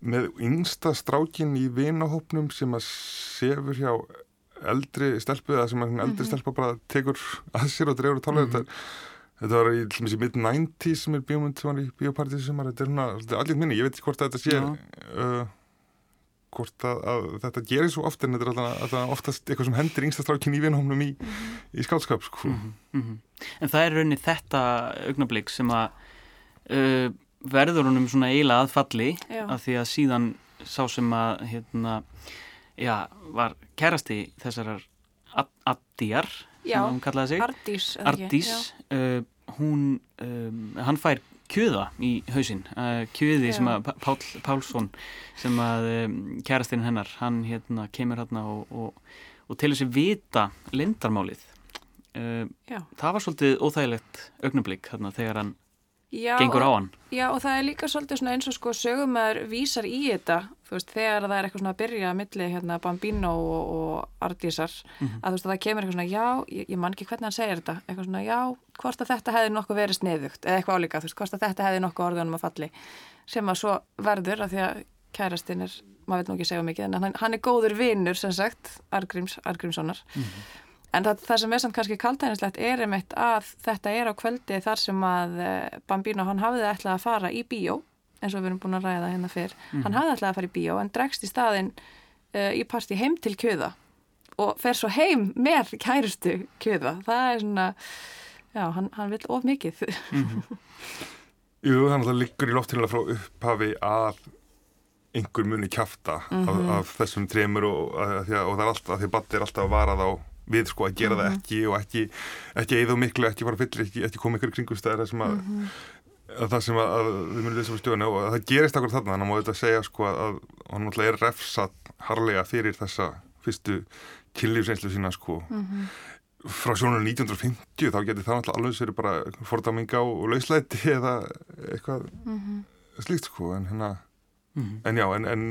með yngsta strákin í vinahópnum sem að sefur hjá eldri stelpu eða sem að eldri mm -hmm. stelpa bara tekur að sér og drefur og tala mm -hmm. þetta Þetta var í mid-90's sem er bíómynd sem var í bíópartísi sem var, þetta er svona allir minni, ég veit ekki hvort að þetta sé uh, hvort að, að þetta gerir svo oft en þetta er alltaf, alltaf oftast eitthvað sem hendur yngstastrákin í vinhómnum í, mm -hmm. í skálskap sko. mm -hmm. En það er raunin þetta augnablík sem að uh, verður honum svona eila aðfalli af því að síðan sá sem að hérna, já, var kærasti þessarar Addíar, sem Já. Ardís. Ardís, uh, hún, um, hann fær kjöða í hausinn, uh, kjöði Já. sem að Pá- Pál Pálsson sem að um, kærastinn hennar, hann hérna kemur hérna og, og, og til þessi vita lindarmálið. Uh, það var svolítið óþægilegt augnablík þarna þegar hann Já, gengur á hann. Já, og það er líka svolítið eins og sko sögumæður vísar í þetta, veist, þegar það er eitthvað svona að byrja að milli hérna Bambino og, og Ardísar, Mhm. að þú veist, að það kemur eitthvað svona, já, ég, ég man ekki hvernig hann segir þetta, eitthvað svona, já, hvort að þetta hefði nokkuð verið sniðugt, eða eitthvað álíka, þú veist, hvort að þetta hefði nokkuð orðunum að falli, sem að svo verður, af því að kærastinn er, maður veit nú ekki segja mikið, en hann, hann er góður vinnur, sem sagt, Argríms, Argrímssonar. En það, það sem er samt kannski kaltænislegt er einmitt að þetta er á kvöldi þar sem að eh, Bambino, hann hafði ætlað að fara í bíó, eins og við erum búin að ræða hérna fyrr. Hann hafði ætlað að fara í bíó en dregst í staðinn uh, í partí heim til kjöða og fer svo heim með kærustu kjöða. Það er svona, já, hann, hann vil of mikið. Jú, þannig að það liggur í loftinu frá upphafi að einhver muni kjafta af, af þessum tremur og, og það er alltaf, því að er alltaf að vara þá við sko að gera það ekki og ekki ekki eða miklu, ekki fara fyllir, ekki, ekki koma ykkur kringumstæðar sem að, að það sem að, að við munum lesa á stjóðinu og að það gerist akkur þarna, þannig að má þetta segja sko að, hann náttúrulega er refsat harlega fyrir þessa fyrstu kynlífseinslu sína sko. Frá sjónunum 1950 þá getur það náttúrulega alveg sér bara fordaminga og lauslæti eða eitthvað slíkt sko en hérna Mhm. en já, en, en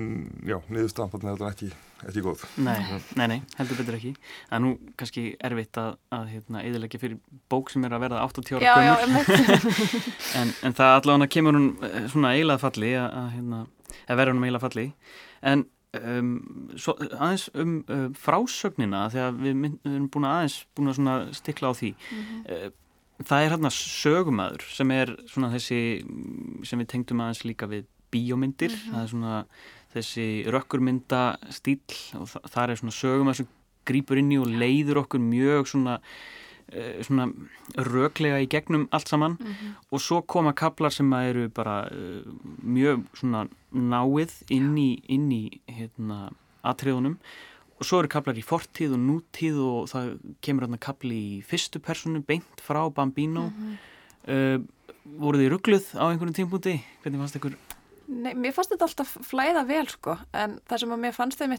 já, niðurstaðan þannig að þetta er ekki, ekki góð Nei, nei, nei, heldur betur ekki. Það er nú kannski erfitt að, að hérna, eðilegja fyrir bók sem er að verða 80 ára já, já, gömur. En, en það allavega kemur hún eh, svona eilað falli, að, að, hérna, að vera hún eilað falli. En um, svo, aðeins um uh, frásögnina, þegar við, mynd, við erum búin að aðeins búin að svona stikla á því. Uh, það er hérna sögumæður sem er svona þessi mm, sem við tengdum aðeins líka við bíómyndir. Það er svona þessi rökkurmynda stíl og þa það er svona sögumæður sem grýpur inn í og leiður okkur mjög svona eh, svona röklega í gegnum allt saman. Og svo koma kaplar sem að eru bara uh, mjög svona náið inn í, inn í hérna, atriðunum. Og svo eru kaplar í fortíð og nútíð og það kemur hérna kapli í fyrstu personu beint frá Bambino. Uh, voru þið ruggluð á einhverjum tímpúti hvernig fannst ykkur Nei, mér fannst þetta alltaf flæða vel sko, en það sem að mér fannst þeim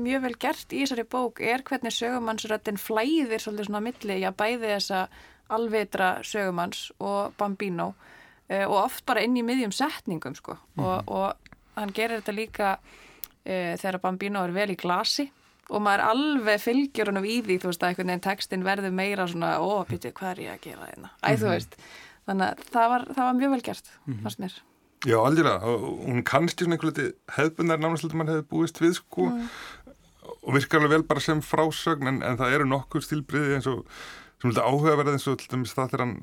mjög vel gert í þessari bók er hvernig sögumannsröttin flæðir svolítið svona milli, já bæði þessa alvitra sögumanns og Bambino uh, og oft bara inn í miðjum setningum sko. Og, og hann gerir þetta líka uh, þegar Bambino er vel í glasi og maður alveg fylgjur hann í því þú veist að einhvern veginn textin verður meira svona ó, pítu, hvað er ég að gera þeirna? Æ, þú veist. Þannig að það var, það var mjög vel gert fannst mér Já, algjörlega, og hún kannski svona einhver liti hefðbundar liti mann hefði búist við sko. Og virkar alveg vel bara sem frásögn en, en það eru nokkur stílbriði eins og sem liti áhugaverð eins og til dæmis það þegar hann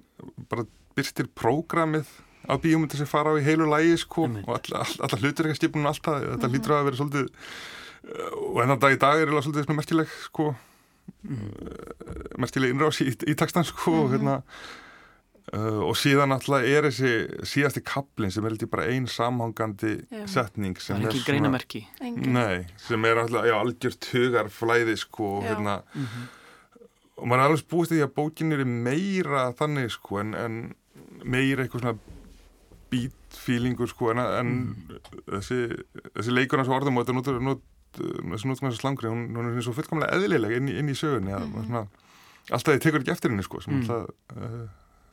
bara byrstir prógramið á bíómyndir sem fara á í heilu lægi sko. Einmitt. og alla, alla, alla hlutur ekki skipunum allt það, þetta lítur að vera svolítið uh, og enn dag í dag er það svolítið svona merkileg sko. Mm. merkileg innrás í, í textan sko og hérna Uh, og síðan alltaf er þessi síðasti kaplinn sem er litið bara ein samhangandi Já. setning sem er ekki greinamerki Engin. Nei, sem er alltaf, já, algjört hugar flæði sko, og Já. hérna og maður er alveg búist í því að bókin er meira þannig sko en, en meira eitthvað svona beat feelingur sko en, en þessi, þessi leikur hans orðum og þetta notur, not, hans slangri hún, hún er svo fullkomlega eðlileg inn, í- inn í sögunni að maður svona, alltaf þið tekur ekki eftir henni sko sem Mm. alltaf uh,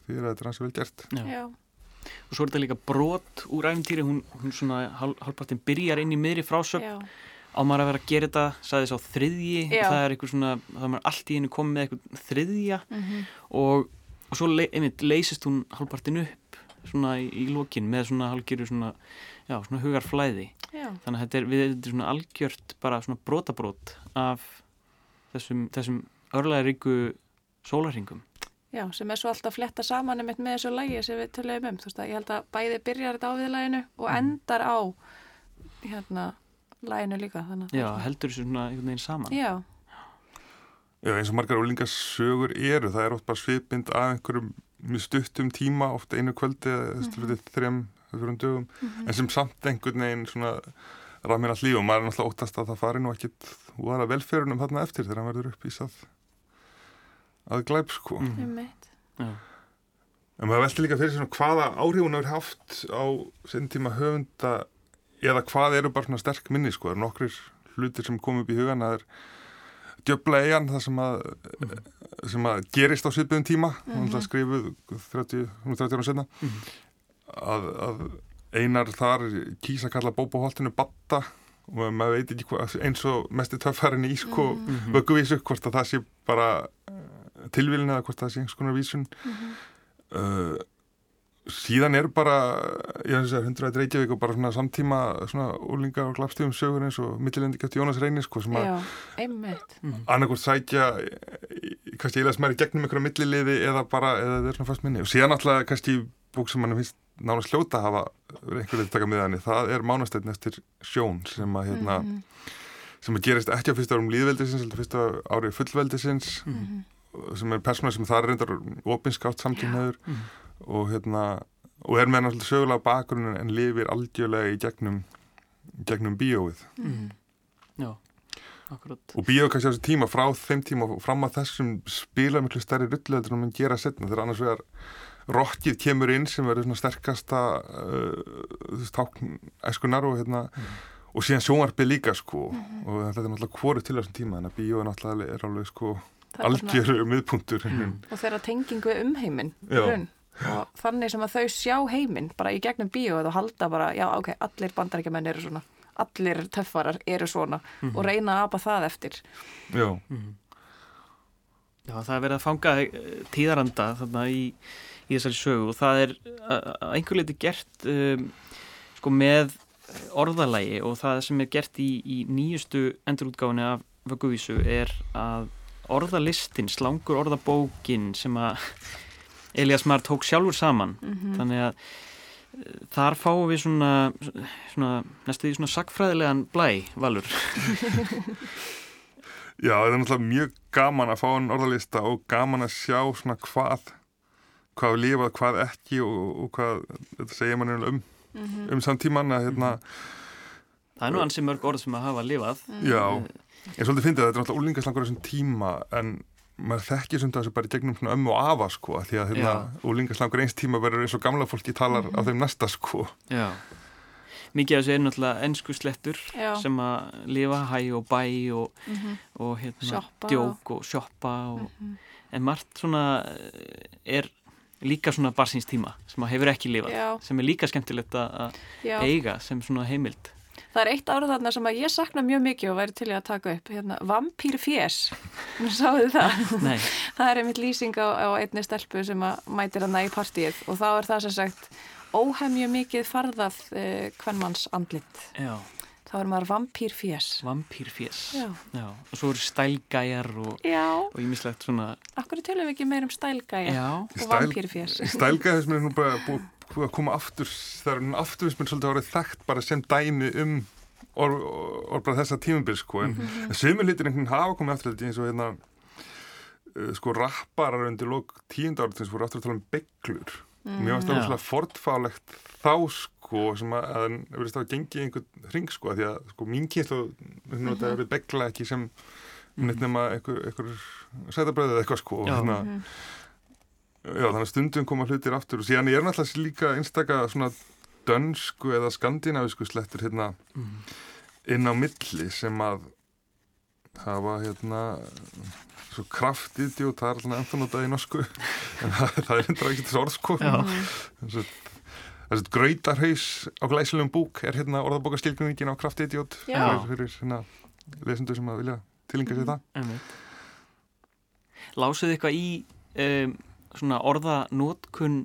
því er að þetta er hans vel gert Já. Já. og svo er þetta líka brot úr æfintýri hún, hún svona hál, hálfpartin byrjar inn í miðri frásögn Já. á maður að vera að gera þetta, sagði þess á þriðji það er eitthvað svona, það er maður allt í einu komið með eitthvað þriðja Mhm. og, og svo le, einmitt, leysist hún hálfpartin upp svona í, í lokin með svona hálfgerðu svona, já, svona hugarflæði Já. þannig að þetta er, við, þetta er svona algjört bara svona brotabrót af þessum, þessum örlæðaríku sólarringum Já, sem er svo alltaf fletta saman einmitt með þessu lægi sem við töluðum um. Þú veist að ég held að bæði byrjar þetta á viðlæginu og endar á hérna læginu líka. Þannig, að já, heldur þessu svona einhvern veginn saman Já, Já, eins og margar úlingasögur eru, það er oft bara svipind af einhverjum mjög stuttum tíma, ofta einu kvöldi eða mm -hmm. þrejum, fjórum dögum, en sem samt einhvern veginn svona ramin all líf og maður er náttúrulega óttast að það fari nú ekkit og var að velferunum þarna eftir þegar hann verður upp í sað að glæp sko. Einmitt. Já. en maður velti líka fyrir svona hvaða áhrif hún hefur haft á sinn tíma höfunda eða hvað eru bara svona sterk minni sko, það eru nokkrir hlutir sem kom upp í hugan það er djöfla eigan það sem að sem að gerist á svipiðum tíma mm -hmm. skrifuð 30, 30 ára senna Mhm. að, að einar þar kýsa kalla bóbóholtinu batta og maður veit ekki hvað eins og mesti töffarinn í sko Mhm. vögguvísu hvort að það sé bara tilvílin eða hvort það sé einhvers konar vísun uh, síðan er bara ég finnst að hundra að Reykjavík og bara svona samtíma svona úlinga og glapstíðum sögur eins og millilendi gætt Jónas Reynis sko, sem að einmitt. annarkort sækja kannski eiginlega sem í gegnum einhverja milliliði eða bara, eða það er svona fast minni og síðan alltaf kannski bók sem mann finnst nánast hljóta að hafa einhverju að taka með henni, það er mánasteytn eftir sjón sem að hérna Mhm. sem að gerist ekki á fyrsta árum líðveldisins heldur fyrsta ári fullveldisins Mhm. Sem er persóna sem það er reyndar opinskátt samtímaður Mhm. og hérna og er með náttúrulega sögulega bakgrunnin en lifir aldjörlega í gegnum í gegnum bíóið. Mhm. Já, akkurat. Og bíóið kannski á þessu tíma frá þeim tíma og fram að þessum spila miklu stærri rulluheldur en mann gera setna þegar annars vegar rockið kemur inn sem verður svona sterkasta uh, tákn eskunar og hérna og síðan sjónvarpið líka sko. Og þetta er náttúrulega hvoru til þessum tíma en að bíóið náttúrulega er alveg sko Það er bara svona- algjör miðpunktur mm. og þeirra tengingu við umheiminn í Já. raun. og þannig sem að þau sjá heiminn bara í gegnum bíóið og halda bara já ok, allir bandarækjumenn eru svona allir töffarar eru svona og reyna að apa það eftir Já, Já, það er verið að fanga eh, tíðaranda þarna í, í þessari sögu og það er að einhver leiti gert um, sko með orðalægi og það sem er gert í, í nýjustu endurútgáfinni af vögguvísu er að orðalistin, slangur orðabókin sem að Elias Mar tók sjálfur saman. Þannig að eh, þar fáum við svona, svona næstu því svona sakfræðilegan blæ, Valur. Já, það er náttúrulega mjög gaman að fá hann orðalista og gaman að sjá svona hvað hvað við lifað, hvað ekki og, og hvað, þetta segja mann um um samtíman að hérna Það er nú ansi mörg orð sem að hafa lifað. Já, ég svolítið fyndið að þetta er náttúrulega úlingaslangur á þessum tíma en maður þekkir svona þessu bara í gegnum svona ömmu og afa sko, af því að hérna úlingaslangur eins tíma verður eins og gamla fólki talar á þeim næsta sko. Já. Mikið af þessu er náttúrulega ennsku slettur Já. sem að lifa hæ og bæ og, og hérna, Sjoppa djók og sjoppa og, en margt svona eh, er líka svona barsins tíma sem að hefur ekki lifað Já. sem er líka skemmtilegt að að eiga sem svona heimild það er eitt árið þarna sem að ég sakna mjög mikið og væri til að taka upp hérna, vampýr fjés. Sáðu það? Nei, það er einmitt lýsing á, á einni stelpu sem að mætir hana í partíið og þá er það sem sagt óhemju mikið farðað uh, hvernmanns andlit. Já, þá er maður vampýr fjés. Vampýrfjés Já. já, og svo eru stælgæjar og ímislegt svona akkur tölum við ekki meir um stælgæja Já, og vampýr fjés? Stælga þess að nú bara búið að koma aftur. Það er aftur sem er svolítið orðið þekkt bara sem dæmi um or, bara þessa tímabil sko. En mm -hmm. sömur hlutir einhvern veginn hafa komið aftur þetta eins og hérna uh, sko rapparar undir lók tíundar árið voru aftur að tala um bygglur mér varst það Já. rosalega fortfálegt þá sko sem að að það verðist að gengi einhvern hring sko af því að sko mín kynslu þetta er við beggla ekki sem neitt nema einhver, einhver sætabröðið eitthvað sko og hérna Já, þannig að stundum koma hlutir aftur og síðan er náttúrulega líka einstaka svona dönsku eða skandinavisku slettur hérna inn á milli sem að hafa hérna svo kraftið og það er alltaf ennþá notað í norsku en það, það er eitthvað ekki þessu sko þessu þessu gröytarhaus á glæsilegum búk er hérna orðabókaskilgningin á kraftidiót Já. fyrir, hérna lesendur sem að vilja tilinga sér það Einmitt. Lásuðu eitthvað í um, svona orðanótkun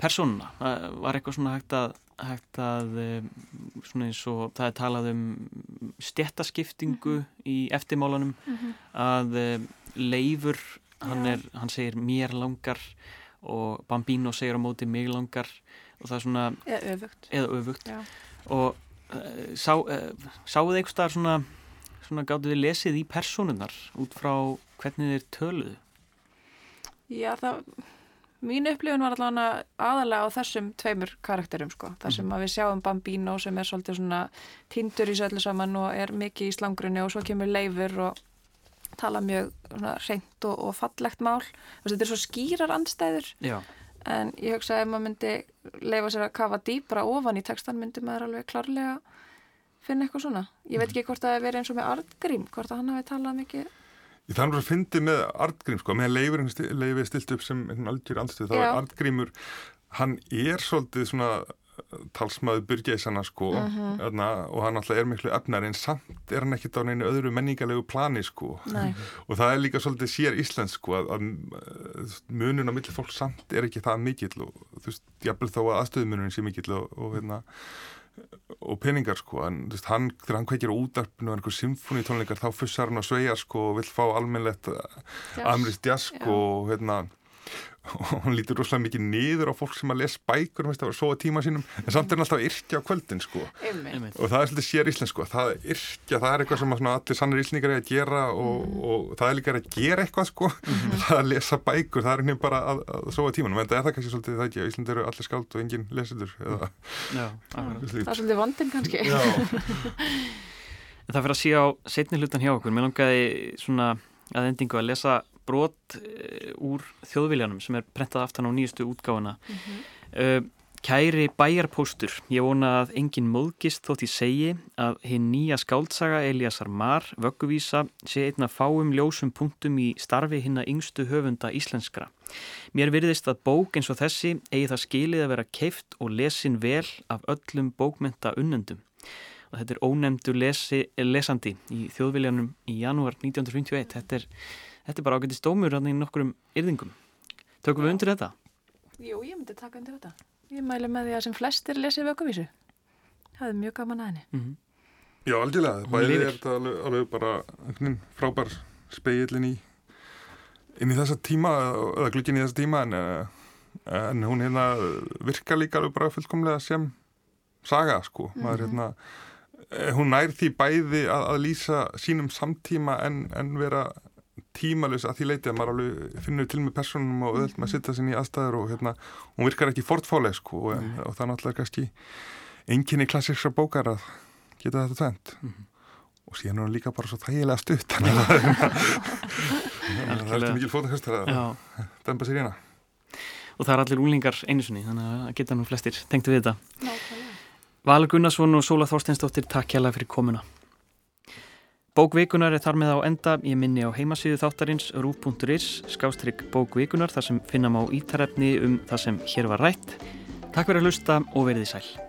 persónuna? Það Var eitthvað svona hægt að, hægt að svona eins og það er talað um stjettaskiptingu í eftirmálanum að um, Leifur, hann, Já. er, hann segir mér langar og Bambino segir á móti mig langar og það er svona, eða öfugt. Eða öfugt. Og uh, sá, uh, sáuð eitthvað staðar svona, svona gáttu þið lesið í persónunar út frá hvernig þeir töluðu Já, það mín upplifun var allavega aðalega á þessum tveimur karakterum sko, þar sem að við sjáum Bambino sem er svolítið svona tindur í söllu saman og er mikið í slangrunni og svo kemur leifur og tala mjög reynd og, og fallegt mál. Þetta er svo skýrar andstæður. Já. en ég hugsa að ef maður myndi leifa sér að kafa dýbra ofan í textan myndi maður alveg klárlega finna eitthvað svona. Ég veit ekki hvort það hefur verið eins og með Artgrím, hvort að hann hafi talað mikið Ég þannig að fyndi með Artgrím sko, með leifir stilt upp sem algjör andstöð, þá er Artgrímur hann er svolítið svona talsmaður byrgeisana sko uh. -huh. öðna, og hann alltaf er miklu efnar en samt er hann ekkert á neinu öðru menningalegu plani sko Nei. og það er líka svolítið sér íslensk sko að, að munun á milli fólk samt er ekki það mikill og þú veist, jáfnveg þá að aðstöðumunin sé mikill og, og hérna og peningar sko, en veist, hann þegar hann kveikir útarpinu og einhver symfónitónleikar þá fussar hann að sveja sko og vill fá almennlegt amrist jask og hérna og hún lítur rosalega mikið niður á fólk sem að lesa bækur að sofa tíma sínum en samt er hann alltaf yrkja á kvöldin sko. og það er svolítið sér íslensk sko. það er yrkja, það er eitthvað sem allir sannir íslendingar er að gera og, mm. og, og það er líka að gera eitthvað sko. mm -hmm. það að lesa bækur, það er henni bara að, að sofa tímanum, en það er það kannski svolítið það ekki að Íslandi eru allir skáld og enginn lesendur eða, Já, það er svolítið vandin kannski Það fyrir að sé á setni hlutan hjá okkur, mér langaði svona að endingu að lesa brot uh, úr þjóðviljanum sem er prentað aftan á nýjustu útgáfuna. Mm -hmm. Kæri bæjarpóstur ég vona að engin móðgist þótt ég segi að hinn nýja skáldsaga Eliasar Mar, vögguvísa sé einna fáum ljósum punktum í starfi hinna yngstu höfunda íslenskra. Mér virðist að bók eins og þessi eigi það skilið að vera keift og lesin vel af öllum bókmenta unnendum. Og þetta er ónemndu lesi, lesandi í þjóðviljanum í janúar 1951 þetta er Þetta er bara ágætið stómur hann í nokkrum yrðingum. Tökum við undir þetta? Jú, ég myndi taka undir þetta. Ég mælu með því að sem flestir lesið vökuvísu. Það er mjög gaman að henni. Mm -hmm. Já, algjörlega. Bæðið er þetta alveg, alveg bara frábær speilin í inn í þessa tíma, eða glukkin í þessa tíma en, eh, en hún hérna virka líka alveg bara fullkomlega sem saga, sko. Mm -hmm. Maður hérna eh, hún nær því bæði að, að lýsa sínum samtíma en, en vera tímalus að því leiti að maður alveg finnur til með personum og öðvöld með að sitta sinni í aðstæður og hérna, hún virkar ekki fortfáleg sko og, mm. og það er náttúrulega kannski enginni klassíksa bókar að geta þetta tvent mm. og síðan er hún líka bara svo þægilega stutt þannig að það er mikil fótakastur að dempa sér hérna Og það er allir úlingar einusunni þannig að geta nú flestir tengtu við þetta. Valur Gunnarsson og Sóla Þorsteinsdóttir, takk hjá það fyrir komuna Bókvikunar er þar með á enda, ég minni á heimasíðu þáttarins rú.is, skástrygg bókvikunar þar sem finna má ítarefni um það sem hér var rætt. Takk fyrir að hlusta og verið í sæl.